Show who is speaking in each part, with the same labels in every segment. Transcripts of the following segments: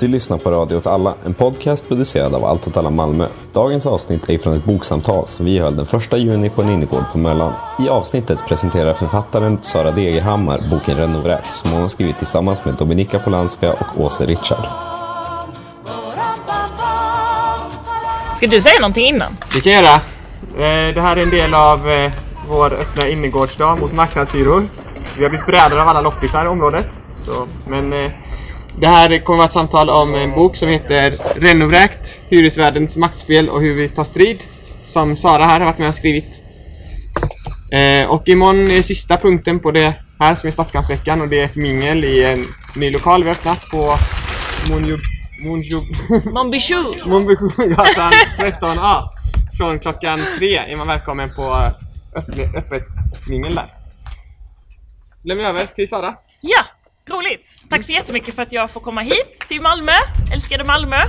Speaker 1: Du lyssnar på Radio åt alla, en podcast producerad av Allt åt alla Malmö. Dagens avsnitt är från ett boksamtal som vi höll den 1 juni på en innergård på Möllan. I avsnittet presenterar författaren Sara Degerhammar boken Renovräkt som hon har skrivit tillsammans med Dominika Polanska och Åse Richard.
Speaker 2: Ska du säga någonting innan?
Speaker 3: Det kan jag göra. Eh, Det här är en del av eh, vår öppna innergårdsdag mot marknadshyror. Vi har blivit brädade av alla loppisar i området. Så, men eh, det här kommer att vara ett samtal om en bok som heter Renovräkt, hyresvärdens maktspel och hur vi tar strid. Som Sara här har varit med och skrivit. Eh, Och imorgon är sista punkten på det här som är Stadskansveckan och det är ett mingel i en ny lokal vi har öppnat på! Monbygatan 13A. Från klockan tre är man välkommen på öppet mingel där. Lämnar över till Sara.
Speaker 2: Ja, roligt! Tack så jättemycket för att jag får komma hit till Malmö, älskade Malmö,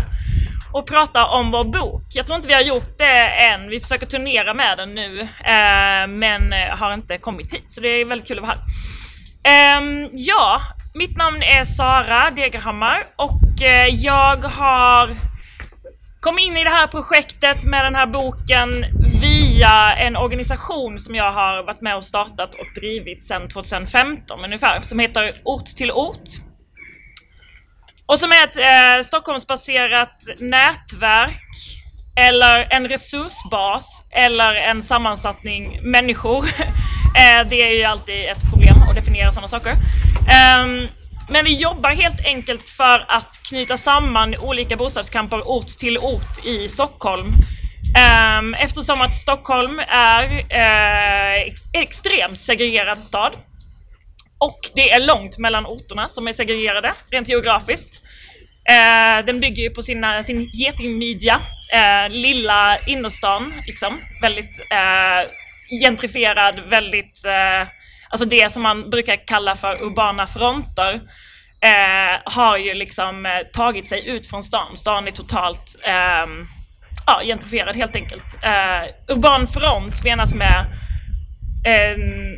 Speaker 2: och prata om vår bok. Jag tror inte vi har gjort det än, vi försöker turnera med den nu, eh, men eh, har inte kommit hit, så det är väldigt kul att vara här. Ehm, ja, mitt namn är Sara Degerhammar och eh, jag har kom in i det här projektet med den här boken via en organisation som jag har varit med och startat och drivit sedan 2015 ungefär, som heter Ort till ort. Och som är ett eh, Stockholmsbaserat nätverk eller en resursbas eller en sammansättning människor. eh, det är ju alltid ett problem att definiera sådana saker. Um, men vi jobbar helt enkelt för att knyta samman olika bostadskamper ort till ort i Stockholm. Ehm, eftersom att Stockholm är eh, ex extremt segregerad stad. Och det är långt mellan orterna som är segregerade, rent geografiskt. Eh, den bygger ju på sina, sin getingmidja, eh, lilla innerstan, liksom. Väldigt eh, gentrifierad, väldigt eh, alltså det som man brukar kalla för urbana fronter, eh, har ju liksom eh, tagit sig ut från stan. Stan är totalt eh, ja, gentrifierad helt enkelt. Eh, urban front menas med ehm,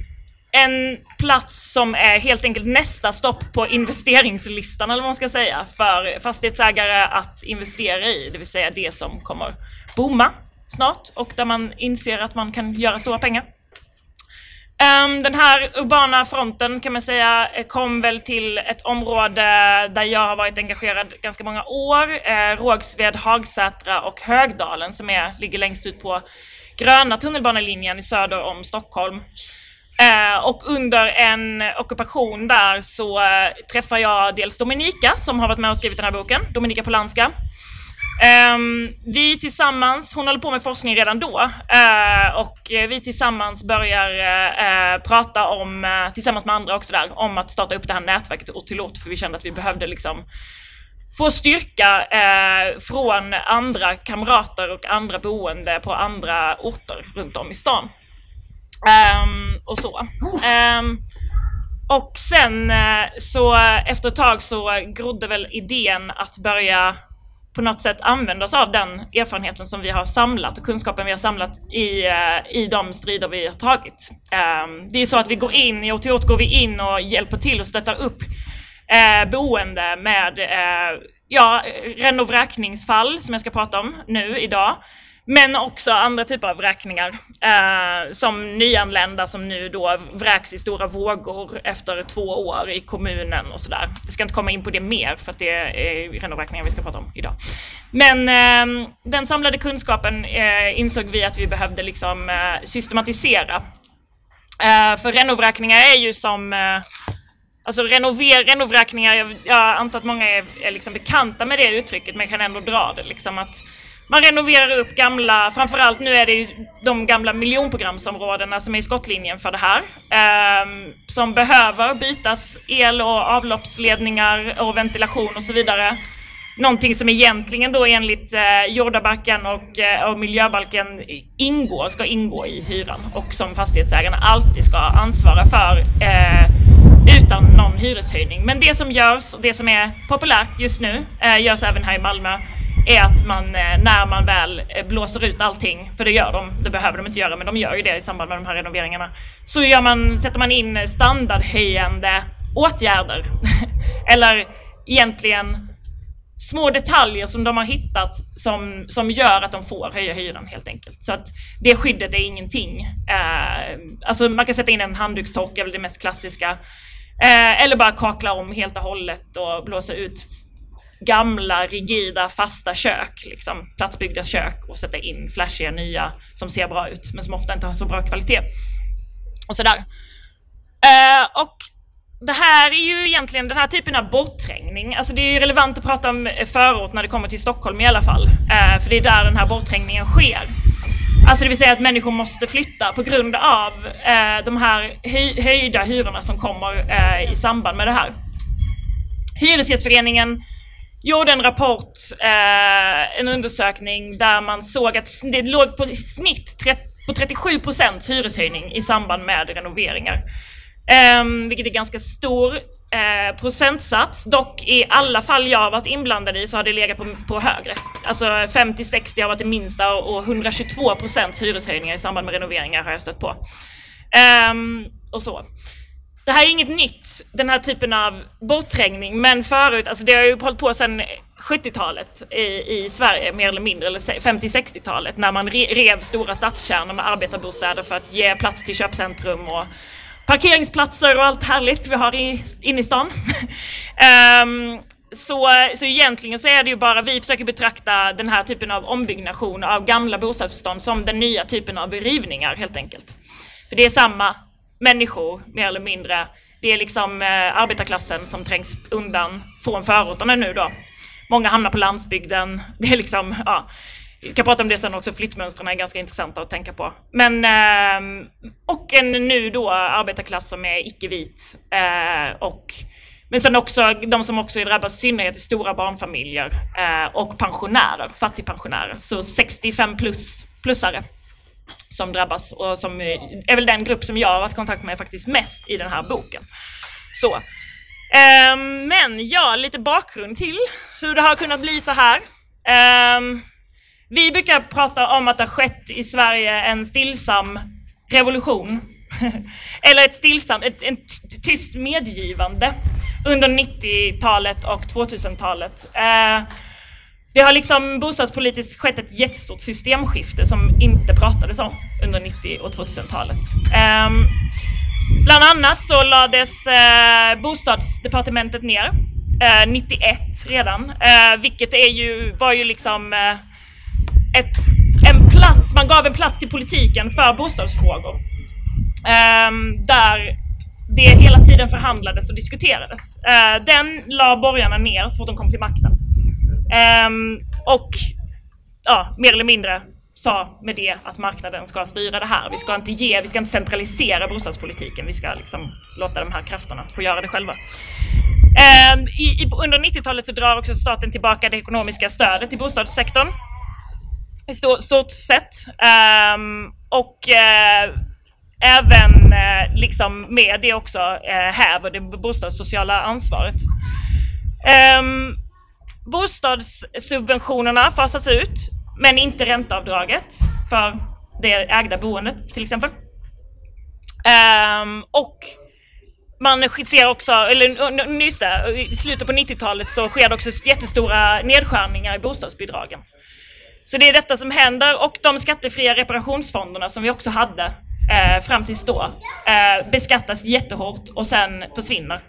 Speaker 2: en, plats som är helt enkelt nästa stopp på investeringslistan eller vad man ska säga för fastighetsägare att investera i, det vill säga det som kommer booma snart och där man inser att man kan göra stora pengar. Ehm, den här urbana fronten kan man säga kom väl till ett område där jag har varit engagerad ganska många år. Eh, Rågsved, Hagsätra och Högdalen som är, ligger längst ut på gröna tunnelbanelinjen i söder om Stockholm. Eh, och under en ockupation där så eh, träffar jag dels Dominika som har varit med och skrivit den här boken, Dominika Polanska. Ehm, vi tillsammans, hon håller på med forskning redan då, eh, och vi tillsammans börjar eh, eh, prata om, tillsammans med andra också där, om att starta upp det här nätverket ort till ort, för vi kände att vi behövde liksom få styrka från andra kamrater och andra boende på andra orter runt om i stan. Um, och så. Um, och sen så efter ett tag så grodde väl idén att börja på något sätt använda oss av den erfarenheten som vi har samlat och kunskapen vi har samlat i, i de strider vi har tagit. Det är så att vi går in, i OTO går vi in och hjälper till och stöttar upp boende med ja, renovräkningsfall som jag ska prata om nu idag. Men också andra typer av vräkningar. Eh, som nyanlända som nu då vräks i stora vågor efter två år i kommunen och sådär. Jag ska inte komma in på det mer för att det är renovräkningar vi ska prata om idag. Men eh, den samlade kunskapen eh, insåg vi att vi behövde liksom eh, systematisera. Eh, för renovräkningar är ju som eh, Alltså renover, renovräkningar, jag, jag antar att många är, är liksom bekanta med det uttrycket men jag kan ändå dra det liksom att man renoverar upp gamla, framförallt nu är det ju de gamla miljonprogramsområdena som är i skottlinjen för det här. Eh, som behöver bytas el och avloppsledningar och ventilation och så vidare. Någonting som egentligen då enligt eh, jordabalken och, eh, och miljöbalken ingår, ska ingå i hyran och som fastighetsägarna alltid ska ansvara för eh, utan någon hyreshöjning. Men det som görs och det som är populärt just nu eh, görs även här i Malmö är att man eh, när man väl eh, blåser ut allting, för det gör de, det behöver de inte göra, men de gör ju det i samband med de här renoveringarna, så gör man, sätter man in standardhöjande åtgärder. Eller egentligen små detaljer som de har hittat som, som gör att de får höja hyran helt enkelt. Så att det skyddet är ingenting. Eh, alltså man kan sätta in en handdukstork, är väl det mest klassiska. Eh, eller bara kakla om helt och hållet och blåsa ut gamla, rigida, fasta kök, liksom platsbyggda kök och sätta in flashiga nya som ser bra ut men som ofta inte har så bra kvalitet. Och sådär. Eh, och det här är ju egentligen den här typen av bortträngning. Alltså det är ju relevant att prata om eh, förort när det kommer till Stockholm i alla fall. Eh, för det är där den här bortträngningen sker. Alltså det vill säga att människor måste flytta på grund av eh, de här höj höjda hyrorna som kommer eh, i samband med det här. Hyresgästföreningen gjorde en rapport, eh, en undersökning där man såg att det låg på snitt på 37 procents hyreshöjning i samband med renoveringar. Eh, vilket är ganska stor eh, procentsats. Dock i alla fall jag har varit inblandad i så har det legat på, på högre. Alltså 50-60 har varit det minsta och 122 procents hyreshöjningar i samband med renoveringar har jag stött på. Ehm, och så. Det här är inget nytt, den här typen av bortträngning, men förut, alltså det har ju hållit på sedan 70-talet i, i Sverige mer eller mindre, eller 50-60-talet när man rev stora stadskärnor med arbetarbostäder för att ge plats till köpcentrum och parkeringsplatser och allt härligt vi har i, inne i stan. um, så, så egentligen så är det ju bara vi försöker betrakta den här typen av ombyggnation av gamla bostadsbestånd som den nya typen av rivningar helt enkelt. För det är samma människor mer eller mindre. Det är liksom eh, arbetarklassen som trängs undan från förorterna nu då. Många hamnar på landsbygden. Det är liksom, ja, vi kan prata om det sen också, flyttmönstren är ganska intressanta att tänka på. Men, eh, och en nu då arbetarklass som är icke-vit. Eh, och, men sen också de som också drabbas i synnerhet i stora barnfamiljer eh, och pensionärer, fattigpensionärer. Så 65 plus, plusare som drabbas och som är väl den grupp som jag har varit i kontakt med faktiskt mest i den här boken. Så. Um, men ja, lite bakgrund till hur det har kunnat bli så här. Um, vi brukar prata om att det har skett i Sverige en stillsam revolution. Eller ett stillsamt, ett, ett tyst medgivande under 90-talet och 2000-talet. Uh, ehm, det har liksom bostadspolitiskt skett ett jättestort systemskifte som inte pratades om under 90 och 2000-talet. Um, ehm, bland annat så lades uh, bostadsdepartementet ner eh, uh, 91 redan, uh, vilket är ju, var ju liksom ett, en plats, man gav en plats i politiken för bostadsfrågor. Um, där det hela tiden förhandlades och diskuterades. Eh, den la borgarna ner så fort de kom till makten. Um, och ja, mer eller mindre sa med det att marknaden ska styra det här. Vi ska inte ge, vi ska inte centralisera bostadspolitiken. Vi ska liksom låta de här krafterna få göra det själva. Um, i, i, under 90-talet så drar också staten tillbaka det ekonomiska stödet till bostadssektorn. I stort, stort sett. Um, och uh, även eh, liksom med det också eh, häver det bostadssociala ansvaret. Um, Bostadssubventionerna fasas ut, men inte ränteavdraget för det ägda boendet till exempel. Um, och man ser också, eller just det, i slutet på 90-talet så sker det också jättestora nedskärningar i bostadsbidragen. Så det är detta som händer och de skattefria reparationsfonderna som vi också hade eh, fram tills då eh, beskattas jättehårt och sen försvinner.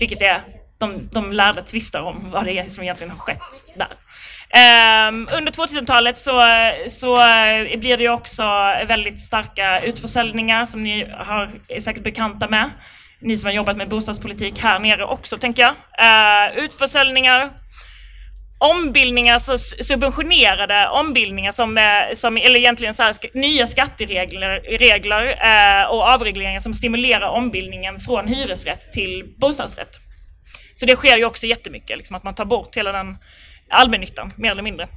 Speaker 2: Vilket är de, de lärde tvistar om vad det är som egentligen har skett där. Um, under 2000-talet så, så uh, blir det också väldigt starka utförsäljningar som ni har, är säkert bekanta med. Ni som har jobbat med bostadspolitik här nere också tänker jag. Uh, utförsäljningar, ombildningar, alltså subventionerade ombildningar som, eh, som eller egentligen så här, nya skatteregler regler, eh, och avregleringar som stimulerar ombildningen från hyresrätt till bostadsrätt. Så det sker ju också jättemycket, liksom, att man tar bort hela den allmännyttan, mer eller mindre.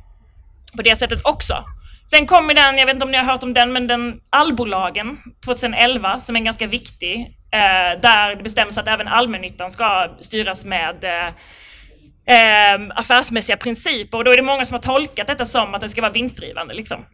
Speaker 2: På det sättet också. Sen kommer den, jag vet inte om ni har hört om den, men den allbolagen 2011 som är ganska viktig. Eh, där det bestäms att även allmännyttan ska styras med eh, eh, affärsmässiga principer. Och då är det många som har tolkat detta som att det ska vara vinstdrivande. Liksom.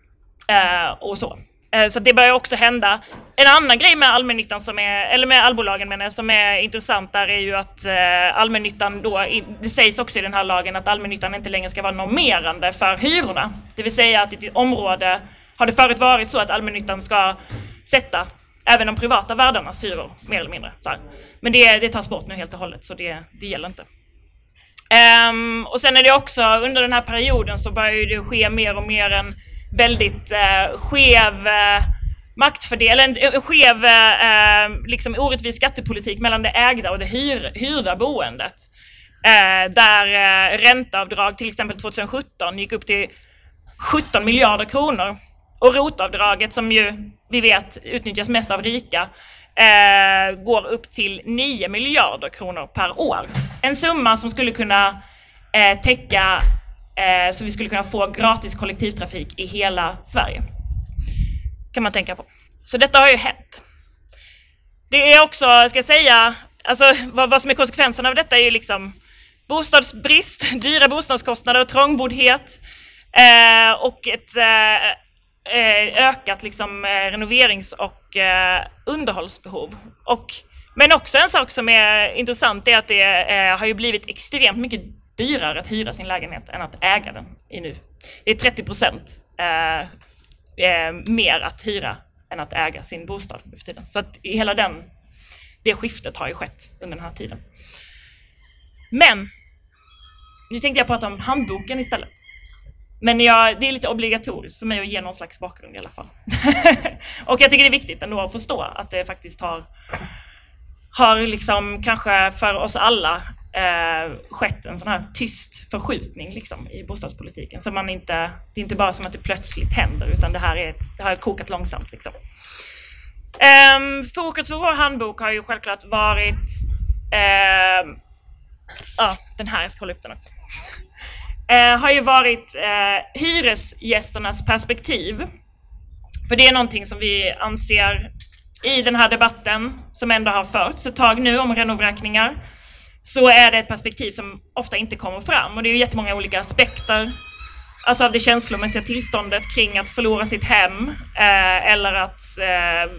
Speaker 2: Eh, och så. Eh, så det börjar också hända. En annan grej med allmännyttan som är, eller med allbolagen menar jag, som är intressant där är ju att eh, allmännyttan då, det sägs också i den här lagen att allmännyttan inte längre ska vara normerande för hyrorna. Det vill säga att i ett område har det förut varit så att allmännyttan ska sätta även de privata värdarnas hyror, mer eller mindre. Så här. Men det, det tas bort nu helt och hållet, så det, det gäller inte. Um, och sen är det också, under den här perioden så börjar det ske mer och mer en väldigt uh, skev uh, maktfördelning, en, uh, skev, uh, liksom orättvis skattepolitik mellan det ägda och det hyr, hyrda boendet. Uh, där uh, ränteavdrag till exempel 2017 gick upp till 17 miljarder kronor. Och rotavdraget som ju vi vet utnyttjas mest av rika eh, går upp till 9 miljarder kronor per år. En summa som skulle kunna eh, täcka eh, så vi skulle kunna få gratis kollektivtrafik i hela Sverige. Kan man tänka på. Så detta har ju hänt. Det är också, ska jag säga, alltså vad, vad som är konsekvenserna av detta är ju liksom bostadsbrist, dyra bostadskostnader, trångboddhet eh, och ett Eh, Eh, ökat liksom, eh, renoverings och eh, underhållsbehov. Och, men också en sak som är intressant är att det har ju blivit extremt mycket dyrare att hyra sin lägenhet än att äga den i nu. Det är 30 procent mer att hyra än att äga sin bostad nu för tiden. Så att hela den, det skiftet har ju skett under den här tiden. Men nu tänkte jag prata om handboken istället. Men jag, det är lite obligatoriskt för mig att ge någon slags bakgrund i alla fall. och jag tycker det är viktigt ändå att förstå att det faktiskt har, har liksom kanske för oss alla eh, skett en sån här tyst förskjutning liksom, i bostadspolitiken. Så man inte, det är inte bara som att det plötsligt händer utan det här är ett, det har kokat långsamt. Liksom. Um, fokus för vår handbok har ju självklart varit uh, Ja, den här, jag ska hålla upp den också eh, har ju varit eh, hyresgästernas perspektiv. För det är någonting som vi anser i den här debatten som ändå har förts ett tag nu om renovräkningar så är det ett perspektiv som ofta inte kommer fram och det är ju jättemånga olika aspekter alltså av det känslomässiga tillståndet kring att förlora sitt hem eh, eller att eh,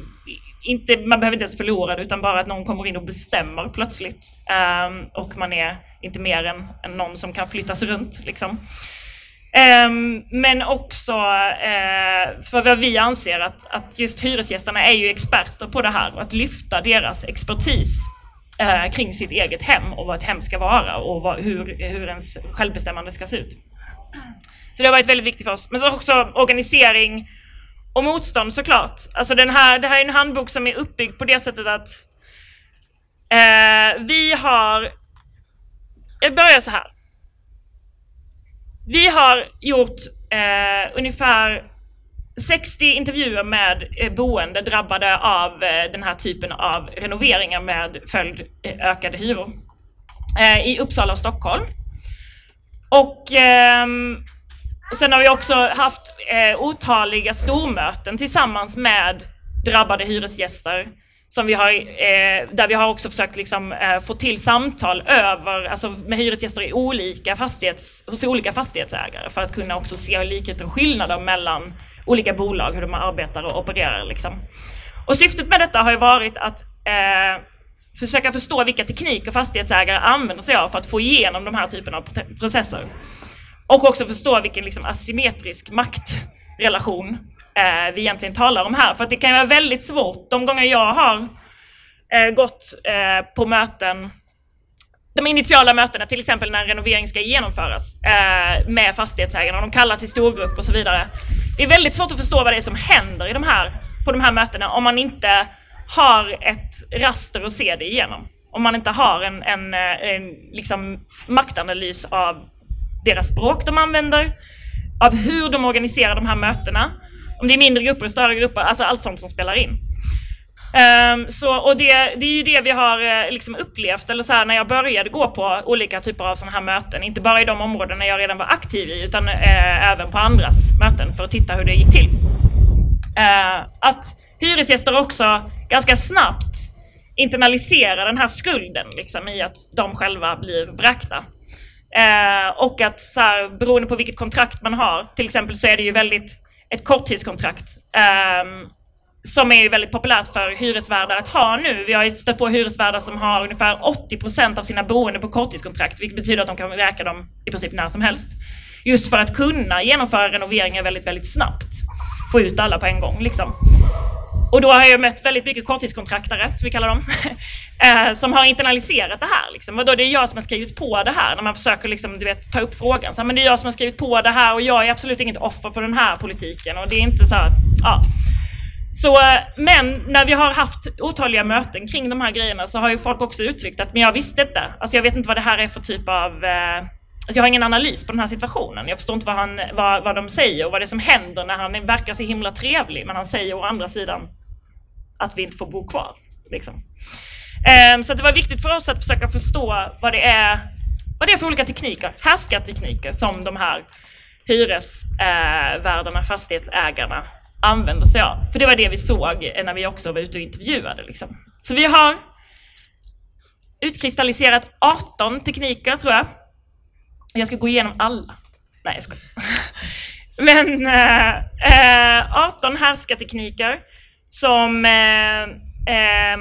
Speaker 2: inte, man behöver inte ens förlora det utan bara att någon kommer in och bestämmer plötsligt eh, och man är inte mer än, än någon som kan flyttas runt. Liksom. Um, men också uh, för vad vi anser att, att just hyresgästerna är ju experter på det här och att lyfta deras expertis uh, kring sitt eget hem och vad ett hem ska vara och vad, hur, hur ens självbestämmande ska se ut. Så det har varit väldigt viktigt för oss. Men så också organisering och motstånd såklart. Alltså den här, det här är en handbok som är uppbyggd på det sättet att uh, vi har jag börjar så här. Vi har gjort eh, ungefär 60 intervjuer med eh, boende drabbade av eh, den här typen av renoveringar med följd eh, ökade hyror eh, i Uppsala och Stockholm. Och, ehm, sen har vi också haft eh, otaliga stormöten tillsammans med drabbade hyresgäster som vi har, eh, där vi har också försökt liksom, eh, få till samtal över, alltså med hyresgäster i olika fastighets, hos olika fastighetsägare för att kunna också se likheter och skillnader mellan olika bolag, hur de arbetar och opererar. Liksom. Och syftet med detta har ju varit att eh, försöka förstå vilka tekniker fastighetsägare använder sig av för att få igenom de här typerna av processer. Och också förstå vilken liksom, asymmetrisk maktrelation eh, vi egentligen talar om här. För att det kan vara väldigt svårt. De gånger jag har eh, gått eh, på möten de initiala mötena, till exempel när en renovering ska genomföras eh, med fastighetsägarna, de kallar till storgrupp och så vidare. Det är väldigt svårt att förstå vad det är som händer i de här, på de här mötena om man inte har ett raster att se det igenom. Om man inte har en, en, eh, en liksom maktanalys av deras språk de använder, av hur de organiserar de här mötena om det är mindre grupper, större grupper, alltså allt sånt som spelar in. Um, så, och det, det, är ju det vi har eh, liksom upplevt, eller så här, när jag började gå på olika typer av sådana här möten, inte bara i de områden jag redan var aktiv i, utan uh, även på andras möten för att titta hur det gick till. Uh, att hyresgäster också ganska snabbt internaliserar den här skulden liksom, i att de själva blir bräckta. och att så här, beroende på vilket kontrakt man har, till exempel så är det ju väldigt ett korttidskontrakt. Um, som är väldigt populärt för hyresvärdar att ha nu. Vi har stött på hyresvärdar som har ungefär 80 procent av sina boende på korttidskontrakt, vilket betyder att de kan räkna dem i princip när som helst. Just för att kunna genomföra renoveringar väldigt, väldigt snabbt. Få ut alla på en gång liksom. Och då har jag mött väldigt mycket korttidskontraktare, som vi kallar dem, eh, som har internaliserat det här. Liksom. Och då det är jag som har skrivit på det här, när man försöker liksom, du vet, ta upp frågan. Så, men det är jag som har skrivit på det här och jag är absolut inget offer för den här politiken. Och det är inte så här, ja. Så, eh, men när vi har haft otaliga möten kring de här grejerna så har ju folk också uttryckt att men jag visste inte. Alltså jag vet inte vad det här är för typ av eh, Alltså jag har ingen analys på den här situationen. Jag förstår inte vad, han, vad, vad de säger och vad det är som händer när han verkar så himla trevlig. Men han säger å andra sidan att vi inte får bo kvar. Liksom. Um, så det var viktigt för oss att försöka förstå vad det är, vad det är för olika tekniker, härskartekniker som de här hyresvärdarna, eh, uh, fastighetsägarna använder sig av. För det var det vi såg när vi också var ute och intervjuade. Liksom. Så vi har utkristalliserat 18 tekniker tror jag. Jag ska gå igenom alla. Nej jag skojar. Men eh, eh 18 härskartekniker som eh, eh,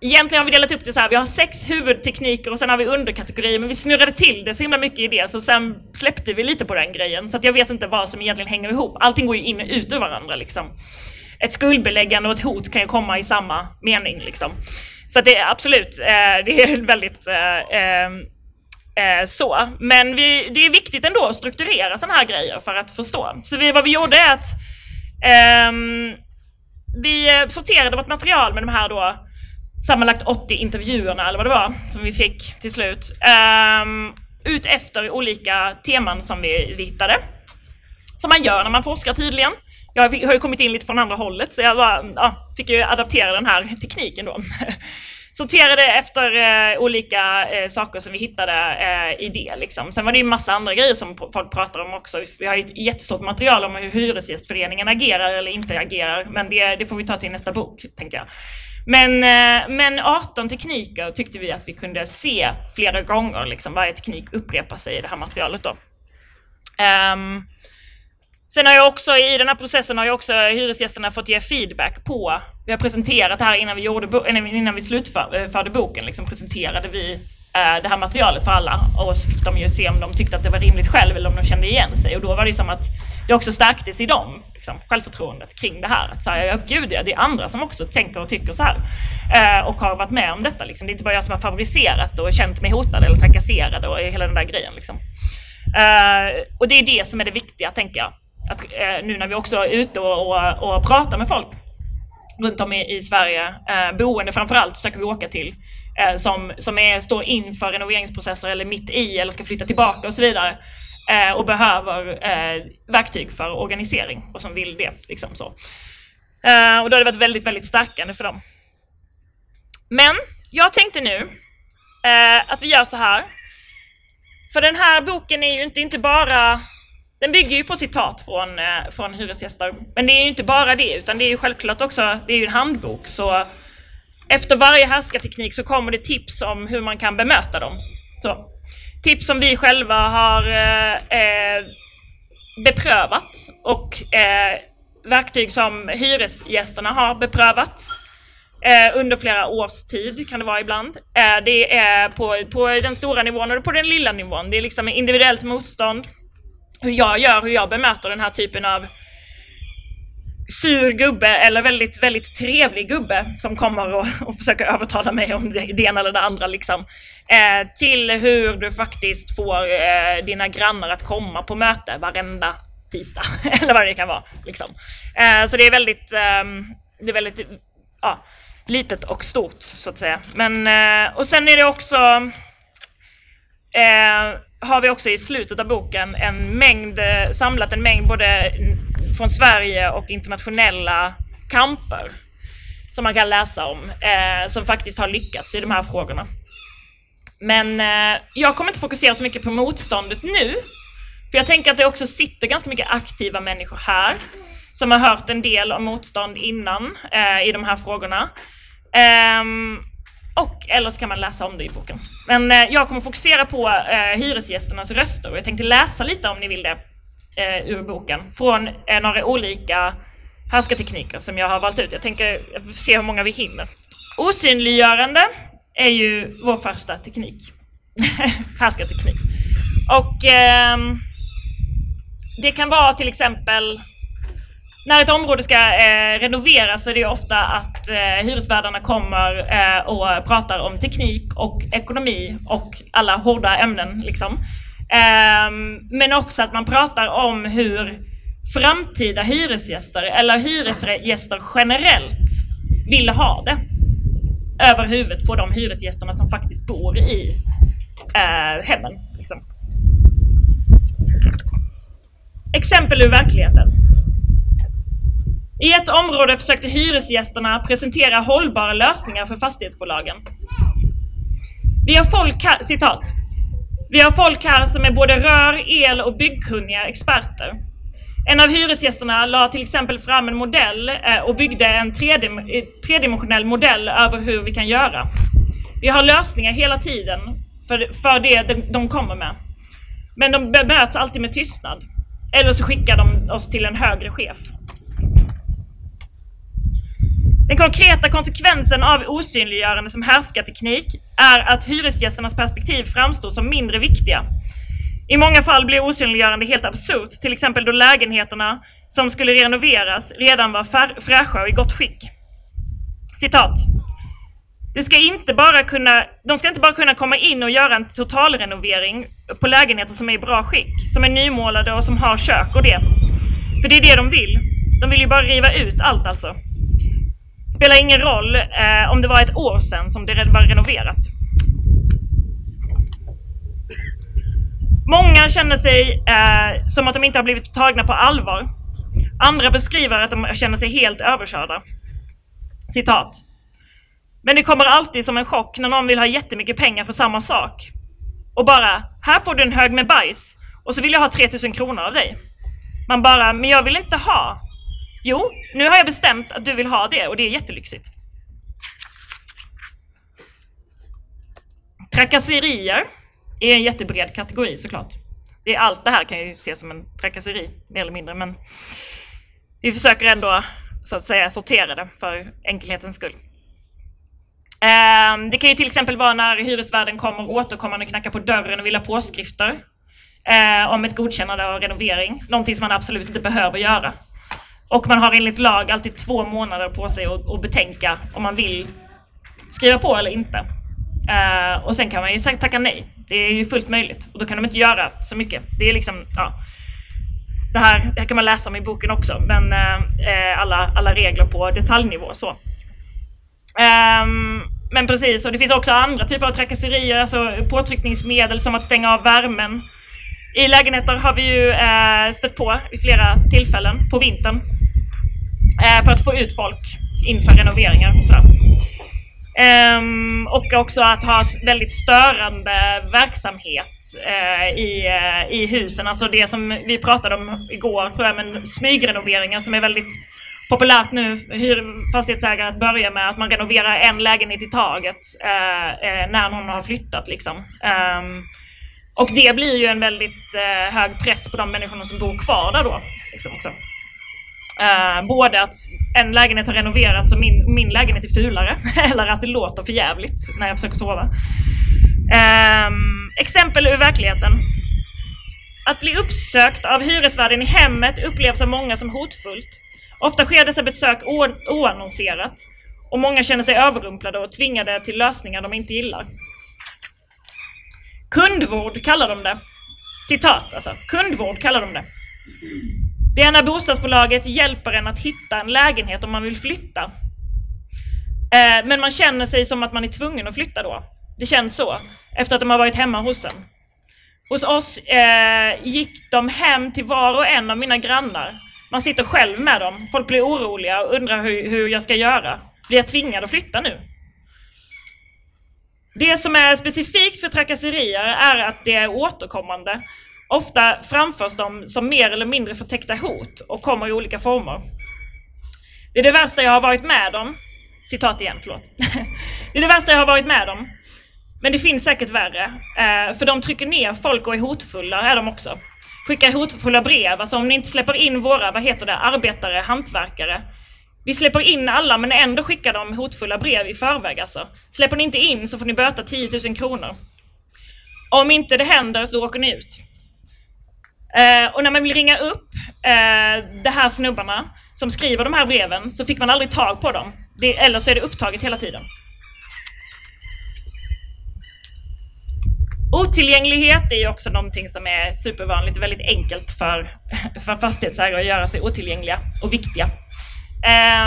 Speaker 2: Egentligen har vi delat upp det så här, vi har sex huvudtekniker och sen har vi underkategorier, men vi snurrade till det så himla mycket i det, så sen släppte vi lite på den grejen. Så att jag vet inte vad som egentligen hänger ihop. Allting går ju in och ut ur varandra liksom. Ett skuldbeläggande och ett hot kan ju komma i samma mening liksom. Så att det är absolut, eh, det är väldigt eh, ehm, eh, så. Men vi, det är viktigt ändå att strukturera sådana här grejer för att förstå. Så vi, vad vi gjorde är att ehm, vi eh, sorterade vårt material med de här då sammanlagt 80 intervjuerna eller vad det var som vi fick till slut. Um, ut efter olika teman som vi, vi hittade. Som man gör när man forskar tydligen. Jag har ju kommit in lite från andra hållet så jag bara, ja, fick ju adaptera den här tekniken då. sorterade efter eh, olika eh, saker som vi hittade eh, i det. Liksom. Sen var det ju massa andra grejer som folk pratar om också. Vi har ju ett jättestort material om hur Hyresgästföreningen agerar eller inte agerar, men det, det får vi ta till nästa bok, tänker jag. Men, eh, men 18 tekniker tyckte vi att vi kunde se flera gånger, liksom, varje teknik upprepar sig i det här materialet. Då. Um, Sen har jag också i den här processen har jag också hyresgästerna fått ge feedback på. Vi har presenterat det här innan vi, gjorde, innan vi slutförde eh, boken, liksom presenterade vi eh, det här materialet för alla och så fick de ju se om de tyckte att det var rimligt själv eller om de kände igen sig och då var det som att det också stärktes i dem, liksom, självförtroendet kring det här. Att säga, ja gud ja, det är andra som också tänker och tycker så här eh, och har varit med om detta. Liksom. Det är inte bara jag som har favoriserat och känt mig hotad eller trakasserad och hela den där grejen. Liksom. Eh, och det är det som är det viktiga, tänker jag att, eh, nu när vi också är ute och, och, och pratar med folk runt om i, i Sverige, eh, boende framförallt försöker vi åka till, eh, som, som är, står inför renoveringsprocesser eller mitt i eller ska flytta tillbaka och så vidare eh, och behöver eh, verktyg för organisering och som vill det. Liksom så. Eh, och då har det varit väldigt, väldigt stärkande för dem. Men jag tänkte nu eh, att vi gör så här. För den här boken är ju inte, inte bara den bygger ju på citat från, eh, från hyresgäster. Men det är ju inte bara det, utan det är ju självklart också, det är ju en handbok. Så efter varje härskarteknik så kommer det tips om hur man kan bemöta dem. Så, tips som vi själva har eh, eh beprövat och eh, verktyg som hyresgästerna har beprövat eh, under flera års tid kan det vara ibland. Eh, det är på, på den stora nivån och på den lilla nivån. Det är liksom individuellt motstånd hur jag gör, hur jag bemöter den här typen av sur gubbe eller väldigt, väldigt trevlig gubbe som kommer och, och försöker övertala mig om det, det ena eller det andra liksom. Eh, till hur du faktiskt får eh, dina grannar att komma på möte varenda tisdag eller vad det kan vara. Liksom. Eh, så det är väldigt, ehm, det är väldigt ja, litet och stort så att säga. Men, eh, och sen är det också eh, har vi också i slutet av boken en mängd, eh, samlat en mängd både från Sverige och internationella kamper som man kan läsa om, eh, som faktiskt har lyckats i de här frågorna. Men eh, jag kommer inte fokusera så mycket på motståndet nu, för jag tänker att det också sitter ganska mycket aktiva människor här som har hört en del om motstånd innan eh, i de här frågorna. Um, och eller så kan man läsa om det i boken. Men eh, jag kommer fokusera på eh, hyresgästernas röster och jag tänkte läsa lite om ni vill det eh, ur boken från eh, några olika härskartekniker som jag har valt ut. Jag tänker se hur många vi hinner. Osynliggörande är ju vår första teknik. härskarteknik. Och eh, det kan vara till exempel när ett område ska eh, renoveras så är det ju ofta att eh, hyresvärdarna kommer eh, och pratar om teknik och ekonomi och alla hårda ämnen. Liksom. Ehm, men också att man pratar om hur framtida hyresgäster eller hyresgäster generellt vill ha det över huvudet på de hyresgästerna som faktiskt bor i eh, hemmen. Liksom. Exempel ur verkligheten. I ett område försökte hyresgästerna presentera hållbara lösningar för fastighetsbolagen. Vi har folk här, citat. Vi har folk här som är både rör-, el och byggkunniga experter. En av hyresgästerna la till exempel fram en modell eh, och byggde en tredimensionell modell över hur vi kan göra. Vi har lösningar hela tiden för, för det de kommer med. Men de bemöts alltid med tystnad. Eller så skickar de oss till en högre chef. Den konkreta konsekvensen av osynliggörande som härskarteknik är att hyresgästernas perspektiv framstår som mindre viktiga. I många fall blir osynliggörande helt absurt, till exempel då lägenheterna som skulle renoveras redan var fräscha och i gott skick. Citat. Det ska inte bara kunna, de ska inte bara kunna komma in och göra en totalrenovering på lägenheter som är i bra skick, som är nymålade och som har kök och det. För det är det de vill. De vill ju bara riva ut allt alltså. Spelar ingen roll eh, om det var ett år sedan som det var renoverat. Många känner sig eh, som att de inte har blivit tagna på allvar. Andra beskriver att de känner sig helt överkörda. Citat. Men det kommer alltid som en chock när någon vill ha jättemycket pengar för samma sak. Och bara, här får du en hög med bajs och så vill jag ha 3000 kronor av dig. Man bara, men jag vill inte ha. Jo, nu har jag bestämt att du vill ha det och det är jättelyxigt. Trakasserier är en jättebred kategori såklart. Det är allt det här kan ju ses som en trakasseri, mer eller mindre, men vi försöker ändå så att säga sortera det för enkelhetens skull. Ehm, det kan ju till exempel vara när hyresvärden kommer återkommande och knackar på dörren och vill ha påskrifter eh, om ett godkännande av renovering, någonting som man absolut inte behöver göra. Och man har enligt lag alltid två månader på sig att, att betänka om man vill skriva på eller inte. Uh, och sen kan man ju tacka nej. Det är ju fullt möjligt och då kan de inte göra så mycket. Det är liksom, ja. Det här, det här kan man läsa om i boken också, men uh, alla, alla regler på detaljnivå så. Um, men precis, och det finns också andra typer av trakasserier, alltså påtryckningsmedel som att stänga av värmen. I lägenheter har vi ju uh, stött på vid flera tillfällen på vintern Eh, för att få ut folk inför renoveringar och sådär. Um, och också att ha väldigt störande verksamhet uh, i, uh, i husen. Alltså det som vi pratade om igår tror jag, men smygrenoveringar som är väldigt populärt nu, hyr fastighetsägare att börja med att man renoverar en lägenhet i taget uh, när någon har flyttat. Liksom. Um, och det blir ju en väldigt hög press på de människorna som bor kvar där då. Liksom också. Uh, både att en lägenhet har renoverats och min, min lägenhet är fulare, eller att det låter för jävligt när jag försöker sova. Um, exempel ur verkligheten. Att bli uppsökt av hyresvärden i hemmet upplevs av många som hotfullt. Ofta sker dessa besök oannonserat och många känner sig överrumplade och tvingade till lösningar de inte gillar. Kundvård kallar de det. Citat alltså. Kundvård kallar de det. Det är när bostadsbolaget hjälper en att hitta en lägenhet om man vill flytta. Eh, men man känner sig som att man är tvungen att flytta då. Det känns så, efter att de har varit hemma hos en. Hos oss eh, gick de hem till var och en av mina grannar. Man sitter själv med dem. Folk blir oroliga och undrar hur, hur jag ska göra. Blir jag tvingad att flytta nu? Det som är specifikt för trakasserier är att det är återkommande Ofta framförs de som mer eller mindre förtäckta hot och kommer i olika former. Det är det värsta jag har varit med om. Citat igen, förlåt. det är det värsta jag har varit med om. Men det finns säkert värre. Eh, för de trycker ner folk och är hotfulla, är de också. skickar hotfulla brev. Alltså om ni inte släpper in våra, vad heter det, arbetare, hantverkare. Vi släpper in alla men ändå skickar de hotfulla brev i förväg alltså. Släpper ni inte in så får ni böta 10 000 kronor. Om inte det händer så åker ni ut. Eh, och när man vill ringa upp eh, de här snubbarna som skriver de här breven så fick man aldrig tag på dem. Det, eller så är det upptaget hela tiden. Otillgänglighet är ju också någonting som är supervanligt och väldigt enkelt för, för fastighetsägare att göra sig otillgängliga och viktiga.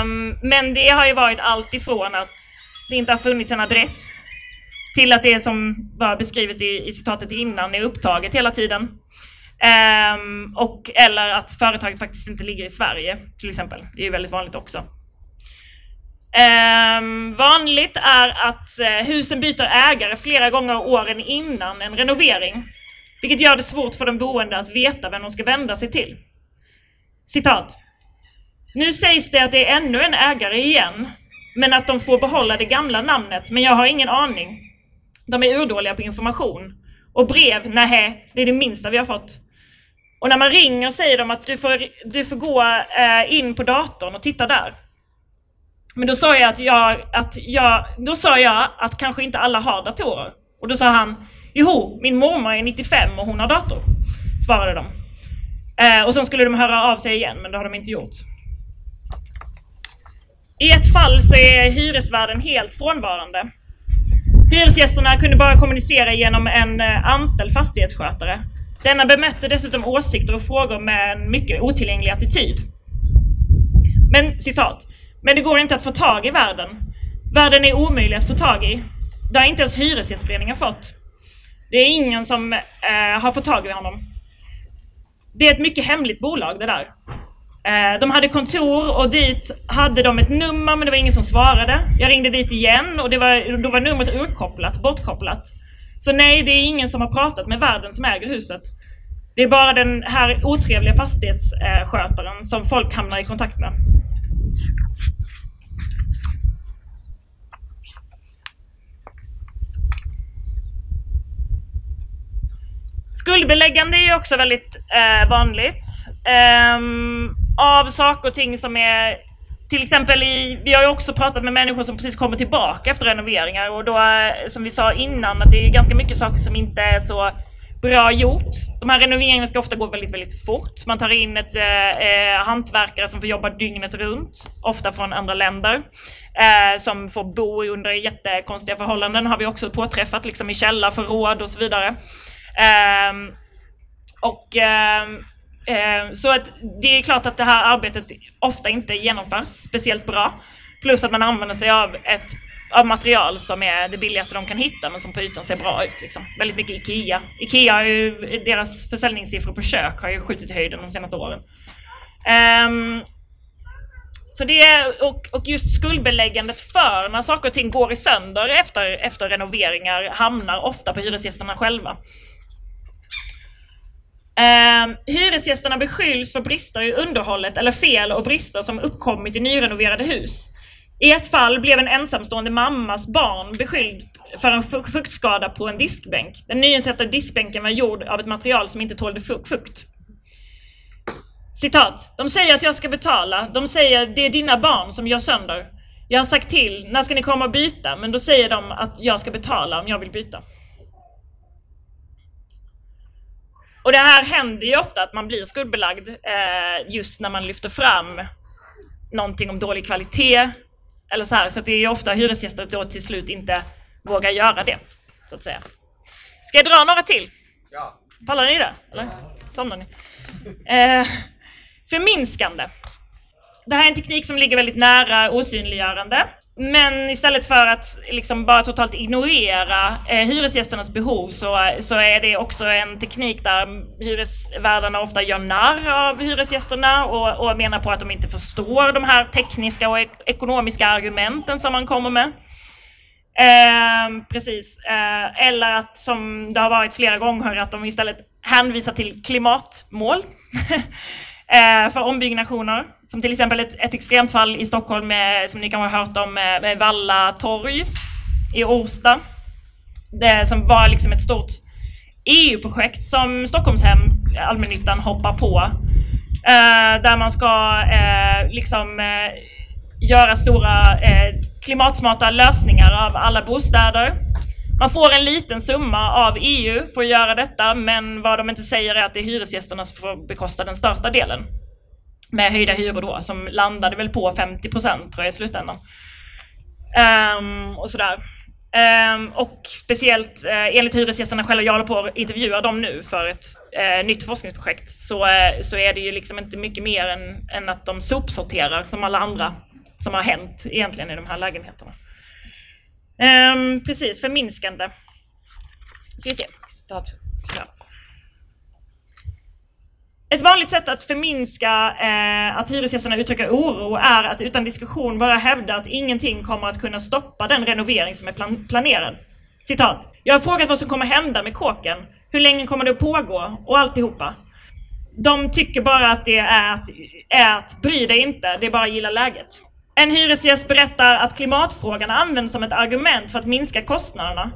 Speaker 2: Um, men det har ju varit allt ifrån att det inte har funnits en adress till att det som var beskrivet i, i citatet innan är upptaget hela tiden. Um, och, eller att företaget faktiskt inte ligger i Sverige till exempel. Det är ju väldigt vanligt också. Um, vanligt är att uh, husen byter ägare flera gånger åren innan en renovering. Vilket gör det svårt för de boende att veta vem de ska vända sig till. Citat. Nu sägs det att det är ännu en ägare igen, men att de får behålla det gamla namnet, men jag har ingen aning. De är urdåliga på information. Och brev, nej, det är det minsta vi har fått. Och när man ringer säger de att du får, du får gå eh, in på datorn och titta där. Men då sa jag att jag, att jag, då sa jag att kanske inte alla har datorer. Och då sa han, jo, min mormor är 95 och hon har dator. Svarade de. Eh, och sen skulle de höra av sig igen, men det har de inte gjort. I ett fall så är hyresvärden helt frånvarande. Hyresgästerna kunde bara kommunicera genom en eh, anställd fastighetsskötare. Denna bemötte dessutom åsikter och frågor med en mycket otillgänglig attityd. Men citat. Men det går inte att få tag i världen. Världen är omöjlig att få tag i. Det har inte ens Hyresgästföreningen fått. Det är ingen som eh, har fått tag i honom. Det är ett mycket hemligt bolag det där. Eh, de hade kontor och dit hade de ett nummer men det var ingen som svarade. Jag ringde dit igen och det var, då var numret urkopplat, bortkopplat. Så nej, det är ingen som har pratat med värden som äger huset. Det är bara den här otrevliga fastighetsskötaren som folk hamnar i kontakt med. Skuldbeläggande är också väldigt eh, vanligt. Eh, av saker och ting som är till exempel i, vi har ju också pratat med människor som precis kommer tillbaka efter renoveringar och då eh, som vi sa innan att det är ganska mycket saker som inte är så bra gjort. De här renoveringarna ska ofta gå väldigt, väldigt fort. Man tar in ett eh, eh, hantverkare som får jobba dygnet runt, ofta från andra länder, eh, som får bo under jättekonstiga förhållanden har vi också påträffat, liksom i källarförråd och så vidare. Eh, och Eh, Eh, så att det är klart att det här arbetet ofta inte genomförs speciellt bra. Plus att man använder sig av ett av material som är det billigaste de kan hitta men som på ytan ser bra ut. Liksom. Väldigt mycket IKEA. IKEA har ju, deras försäljningssiffror på kök har ju skjutit i höjden de senaste åren. Um, så det är, och, och just skuldbeläggandet för när saker och ting går i sönder efter, efter renoveringar hamnar ofta på hyresgästerna själva. Eh, hyresgästerna beskylls för brister i underhållet eller fel och brister som uppkommit i nyrenoverade hus. I ett fall blev en ensamstående mammas barn beskylld för en fuktskada på en diskbänk. Den nyinsatta diskbänken var gjord av ett material som inte tålde fukt. Citat. De säger att jag ska betala. De säger det är dina barn som gör sönder. Jag har sagt till, när ska ni komma och byta? Men då säger de att jag ska betala om jag vill byta. Och det här händer ju ofta att man blir skuldbelagd eh, just när man lyfter fram någonting om dålig kvalitet eller så här. Så det är ju ofta hyresgäster då till slut inte vågar göra det, så att säga. Ska jag dra några till?
Speaker 3: Ja.
Speaker 2: Pallar ni det? Eller? Somnar ni? Eh, förminskande. Det här är en teknik som ligger väldigt nära osynliggörande. Men istället för att liksom bara totalt ignorera eh, hyresgästernas behov så, så är det också en teknik där hyresvärdarna ofta gör narr av hyresgästerna och, och menar på att de inte förstår de här tekniska och ek ekonomiska argumenten som man kommer med. Eh, precis. Eh, eller att som det har varit flera gånger att de istället hänvisar till klimatmål eh, för ombyggnationer. Som till exempel ett, ett extremt fall i Stockholm med, som ni kanske har hört om med, med Valla torg i Orsta. Det som var liksom ett stort EU-projekt som Stockholmshem, allmännyttan, hoppar på. Eh, där man ska eh, liksom eh, göra stora eh, klimatsmarta lösningar av alla bostäder. Man får en liten summa av EU för att göra detta, men vad de inte säger är att det är hyresgästerna som får bekosta den största delen. Med höjda hyror då, som landade väl på 50 procent tror jag i slutändan. Um, och sådär. Um, och speciellt uh, enligt hyresgästerna själva, jag håller på att intervjua dem nu för ett uh, nytt forskningsprojekt, så, uh, så är det ju liksom inte mycket mer än, än att de sopsorterar som alla andra som har hänt egentligen i de här lägenheterna. Um, precis, förminskande. Ska vi se. Ett vanligt sätt att förminska eh, att hyresgästerna uttrycker oro är att utan diskussion bara hävda att ingenting kommer att kunna stoppa den renovering som är plan planerad. Citat. Jag har frågat vad som kommer hända med kåken. Hur länge kommer det att pågå? Och alltihopa. De tycker bara att det är att, är att bry dig inte, det är bara att gilla läget. En hyresgäst berättar att klimatfrågan används som ett argument för att minska kostnaderna.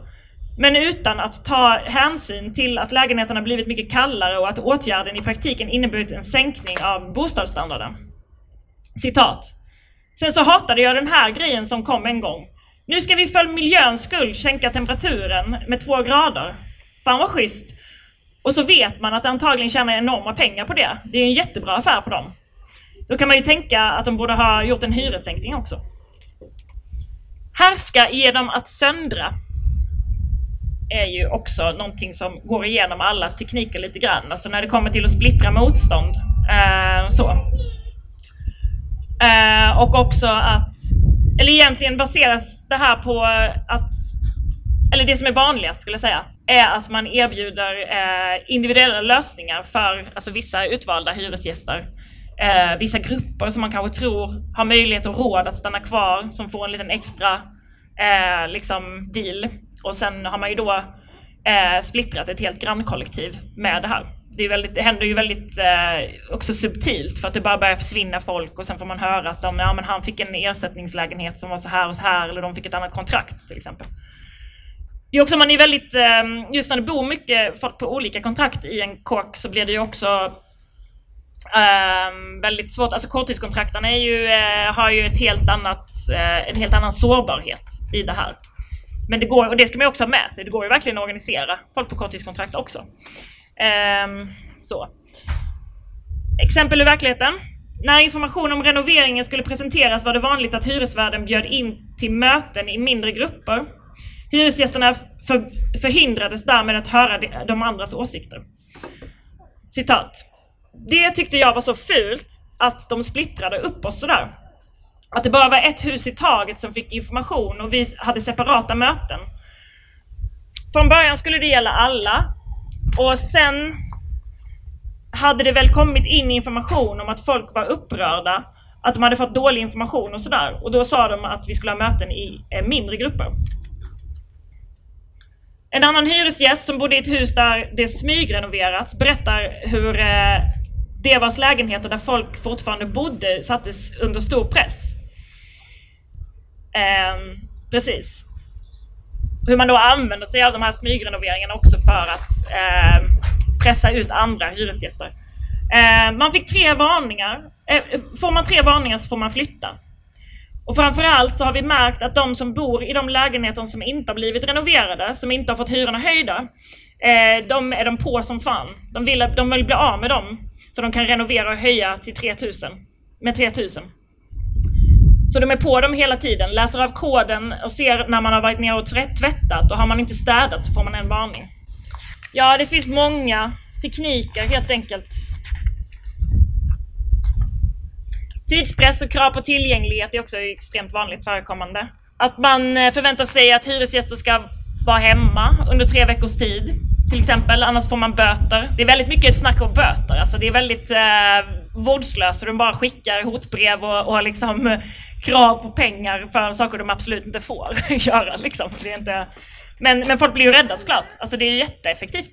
Speaker 2: Men utan att ta hänsyn till att lägenheterna blivit mycket kallare och att åtgärden i praktiken inneburit en sänkning av bostadsstandarden. Citat. Sen så hatade jag den här grejen som kom en gång. Nu ska vi för miljöns skull sänka temperaturen med två grader. Fan vad schysst. Och så vet man att de antagligen tjänar enorma pengar på det. Det är en jättebra affär på dem. Då kan man ju tänka att de borde ha gjort en hyressänkning också. Härska genom att söndra är ju också någonting som går igenom alla tekniker lite grann. Alltså när det kommer till att splittra motstånd. Eh, så. Eh, och också att, eller egentligen baseras det här på att, eller det som är vanligast skulle jag säga, är att man erbjuder eh, individuella lösningar för alltså vissa utvalda hyresgäster. Eh, vissa grupper som man kanske tror har möjlighet och råd att stanna kvar som får en liten extra eh, liksom deal och sen har man ju då eh, splittrat ett helt grannkollektiv med det här. Det, är väldigt, det händer ju väldigt eh, också subtilt för att det bara börjar försvinna folk och sen får man höra att de, ja, men han fick en ersättningslägenhet som var så här och så här eller de fick ett annat kontrakt till exempel. Det är också man är väldigt, eh, just när det bor mycket folk på olika kontrakt i en kåk så blir det ju också Um, väldigt svårt, alltså korttidskontrakten är ju, uh, har ju ett helt annat, uh, en helt annan sårbarhet i det här. Men det går, och det ska man också ha med sig, det går ju verkligen att organisera folk på korttidskontrakt också. Um, så. Exempel ur verkligheten. När information om renoveringen skulle presenteras var det vanligt att hyresvärden bjöd in till möten i mindre grupper. Hyresgästerna för, förhindrades därmed att höra de andras åsikter. Citat. Det tyckte jag var så fult att de splittrade upp oss sådär. Att det bara var ett hus i taget som fick information och vi hade separata möten. Från början skulle det gälla alla och sen hade det väl kommit in information om att folk var upprörda, att de hade fått dålig information och sådär. Och då sa de att vi skulle ha möten i eh, mindre grupper. En annan hyresgäst som bodde i ett hus där det smygrenoverats berättar hur eh, det vars lägenheter där folk fortfarande bodde sattes under stor press. Eh, precis. Hur man då använder sig av de här smygrenoveringarna också för att eh, pressa ut andra hyresgäster. Eh, man fick tre varningar. Eh, får man tre varningar så får man flytta. Och framförallt så har vi märkt att de som bor i de lägenheter som inte har blivit renoverade, som inte har fått hyrorna höjda, eh, de är de på som fan. De vill, de vill bli av med dem så de kan renovera och höja till 3000. Med 3000. Så de är på dem hela tiden, läser av koden och ser när man har varit nere och tvättat och har man inte städat så får man en varning. Ja, det finns många tekniker helt enkelt. Tidspress och krav på tillgänglighet är också extremt vanligt förekommande. Att man eh, förväntar sig att hyresgäster ska vara hemma under tre veckors tid till exempel, annars får man böter. Det är väldigt mycket snack om böter, alltså det är väldigt eh, vårdslös och de bara skickar hotbrev och, och liksom krav på pengar för saker de absolut inte får göra. Liksom. Det är inte... men, men folk blir ju rädda såklart. Alltså det är ju jätteeffektivt.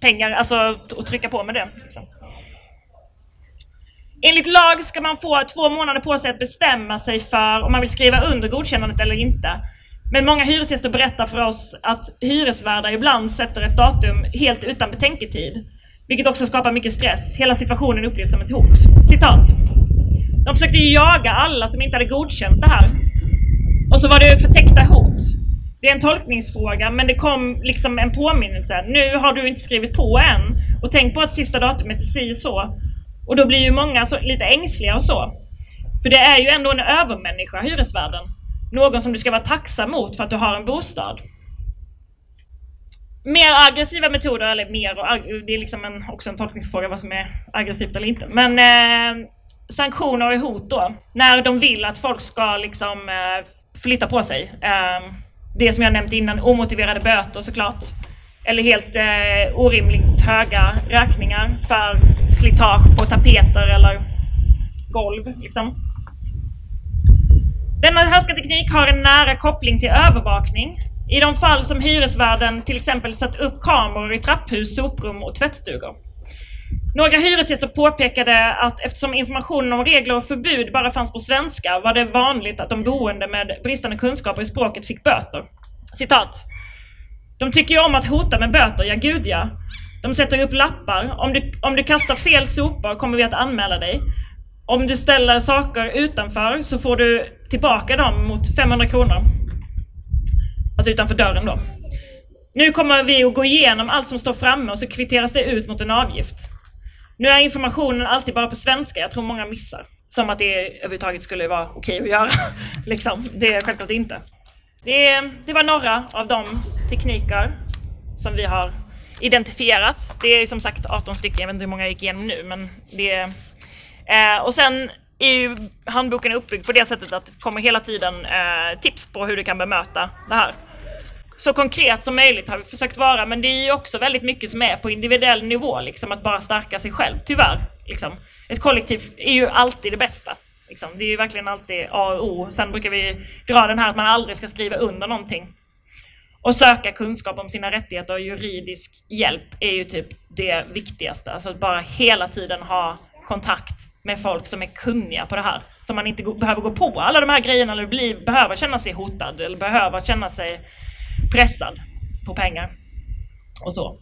Speaker 2: Pengar, alltså att trycka på med det. Liksom. Enligt lag ska man få två månader på sig att bestämma sig för om man vill skriva under godkännandet eller inte. Men många hyresgäster berättar för oss att hyresvärdar ibland sätter ett datum helt utan betänketid. Vilket också skapar mycket stress. Hela situationen upplevs som ett hot. Citat. De försökte ju jaga alla som inte hade godkänt det här. Och så var det förtäckta hot. Det är en tolkningsfråga men det kom liksom en påminnelse. Nu har du inte skrivit på än. Och tänk på att sista datumet är si och så. Och då blir ju många så, lite ängsliga och så. För det är ju ändå en övermänniska, hyresvärden. Någon som du ska vara tacksam mot för att du har en bostad. Mer aggressiva metoder, eller mer, det är liksom en, också en tolkningsfråga vad som är aggressivt eller inte. Men eh, sanktioner och hot då. När de vill att folk ska liksom eh, flytta på sig. Eh, det som jag nämnt innan, omotiverade böter såklart. Eller helt eh, orimligt höga räkningar för slitage på tapeter eller golv. Liksom. Denna härskarteknik har en nära koppling till övervakning. I de fall som hyresvärden till exempel satt upp kameror i trapphus, soprum och tvättstugor. Några hyresgäster påpekade att eftersom informationen om regler och förbud bara fanns på svenska var det vanligt att de boende med bristande kunskaper i språket fick böter. Citat. De tycker ju om att hota med böter, ja gud ja. De sätter upp lappar. Om du, om du kastar fel sopor kommer vi att anmäla dig. Om du ställer saker utanför så får du tillbaka dem mot 500 kronor. Alltså utanför dörren då. Nu kommer vi att gå igenom allt som står framme och så kvitteras det ut mot en avgift. Nu är informationen alltid bara på svenska, jag tror många missar. Som att det överhuvudtaget skulle vara okej att göra. liksom. Det är självklart inte. Det, det var några av de tekniker som vi har identifierat. Det är som sagt 18 stycken, jag vet inte hur många jag gick igenom nu men det eh, Och sen är ju handboken uppbyggd på det sättet att det kommer hela tiden eh, tips på hur du kan bemöta det här. Så konkret som möjligt har vi försökt vara men det är ju också väldigt mycket som är på individuell nivå liksom att bara stärka sig själv, tyvärr. Liksom. Ett kollektiv är ju alltid det bästa. Liksom. Det är ju verkligen alltid A och O. Sen brukar vi dra den här att man aldrig ska skriva under någonting. Och söka kunskap om sina rättigheter och juridisk hjälp är ju typ det viktigaste. Alltså att bara hela tiden ha kontakt med folk som är kunniga på det här. Så man inte behöver gå på alla de här grejerna eller bli, behöver känna sig hotad eller behöver känna sig pressad på pengar. Och så.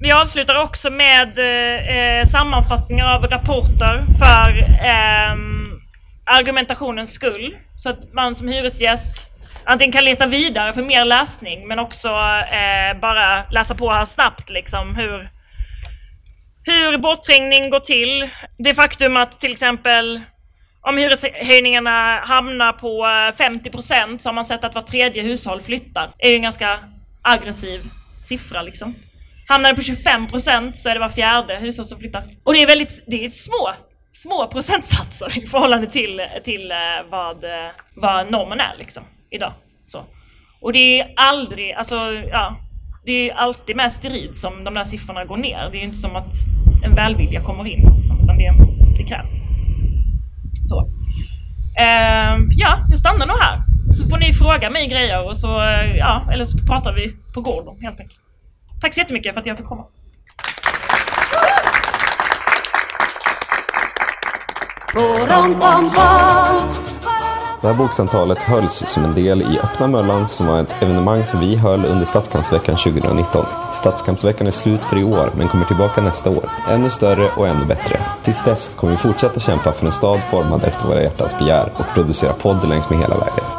Speaker 2: Vi avslutar också med eh, sammanfattningar av rapporter för eh, argumentationens skull. Så att man som hyresgäst antingen kan leta vidare för mer läsning men också eh, bara läsa på här snabbt liksom hur, hur bortträngning går till. Det faktum att till exempel om hyreshöjningarna hamnar på eh, 50% så har man sett att var tredje hushåll flyttar. Det är ju en ganska aggressiv siffra liksom. Hamnar det på 25% så är det var fjärde hushåll som flyttar. Och det är väldigt, det är små, små procentsatser i förhållande till, till eh, vad, eh, vad normen är liksom idag. Så. Och det är aldrig, alltså ja, det är alltid med strid som de där siffrorna går ner. Det är ju inte som att en välvilja kommer in liksom, utan det, det krävs. Så. Eh, ja, jag stannar nog här. Så får ni fråga mig grejer och så, eh, ja, eller så pratar vi på gården helt enkelt. Tack så jättemycket för att jag fick komma.
Speaker 1: Det här boksamtalet hölls som en del i Öppna Möllan som var ett evenemang som vi höll under Stadskampsveckan 2019. Stadskampsveckan är slut för i år men kommer tillbaka nästa år. Ännu större och ännu bättre. Tills dess kommer vi fortsätta kämpa för en stad formad efter våra hjärtans begär och producera podd längs med hela vägen.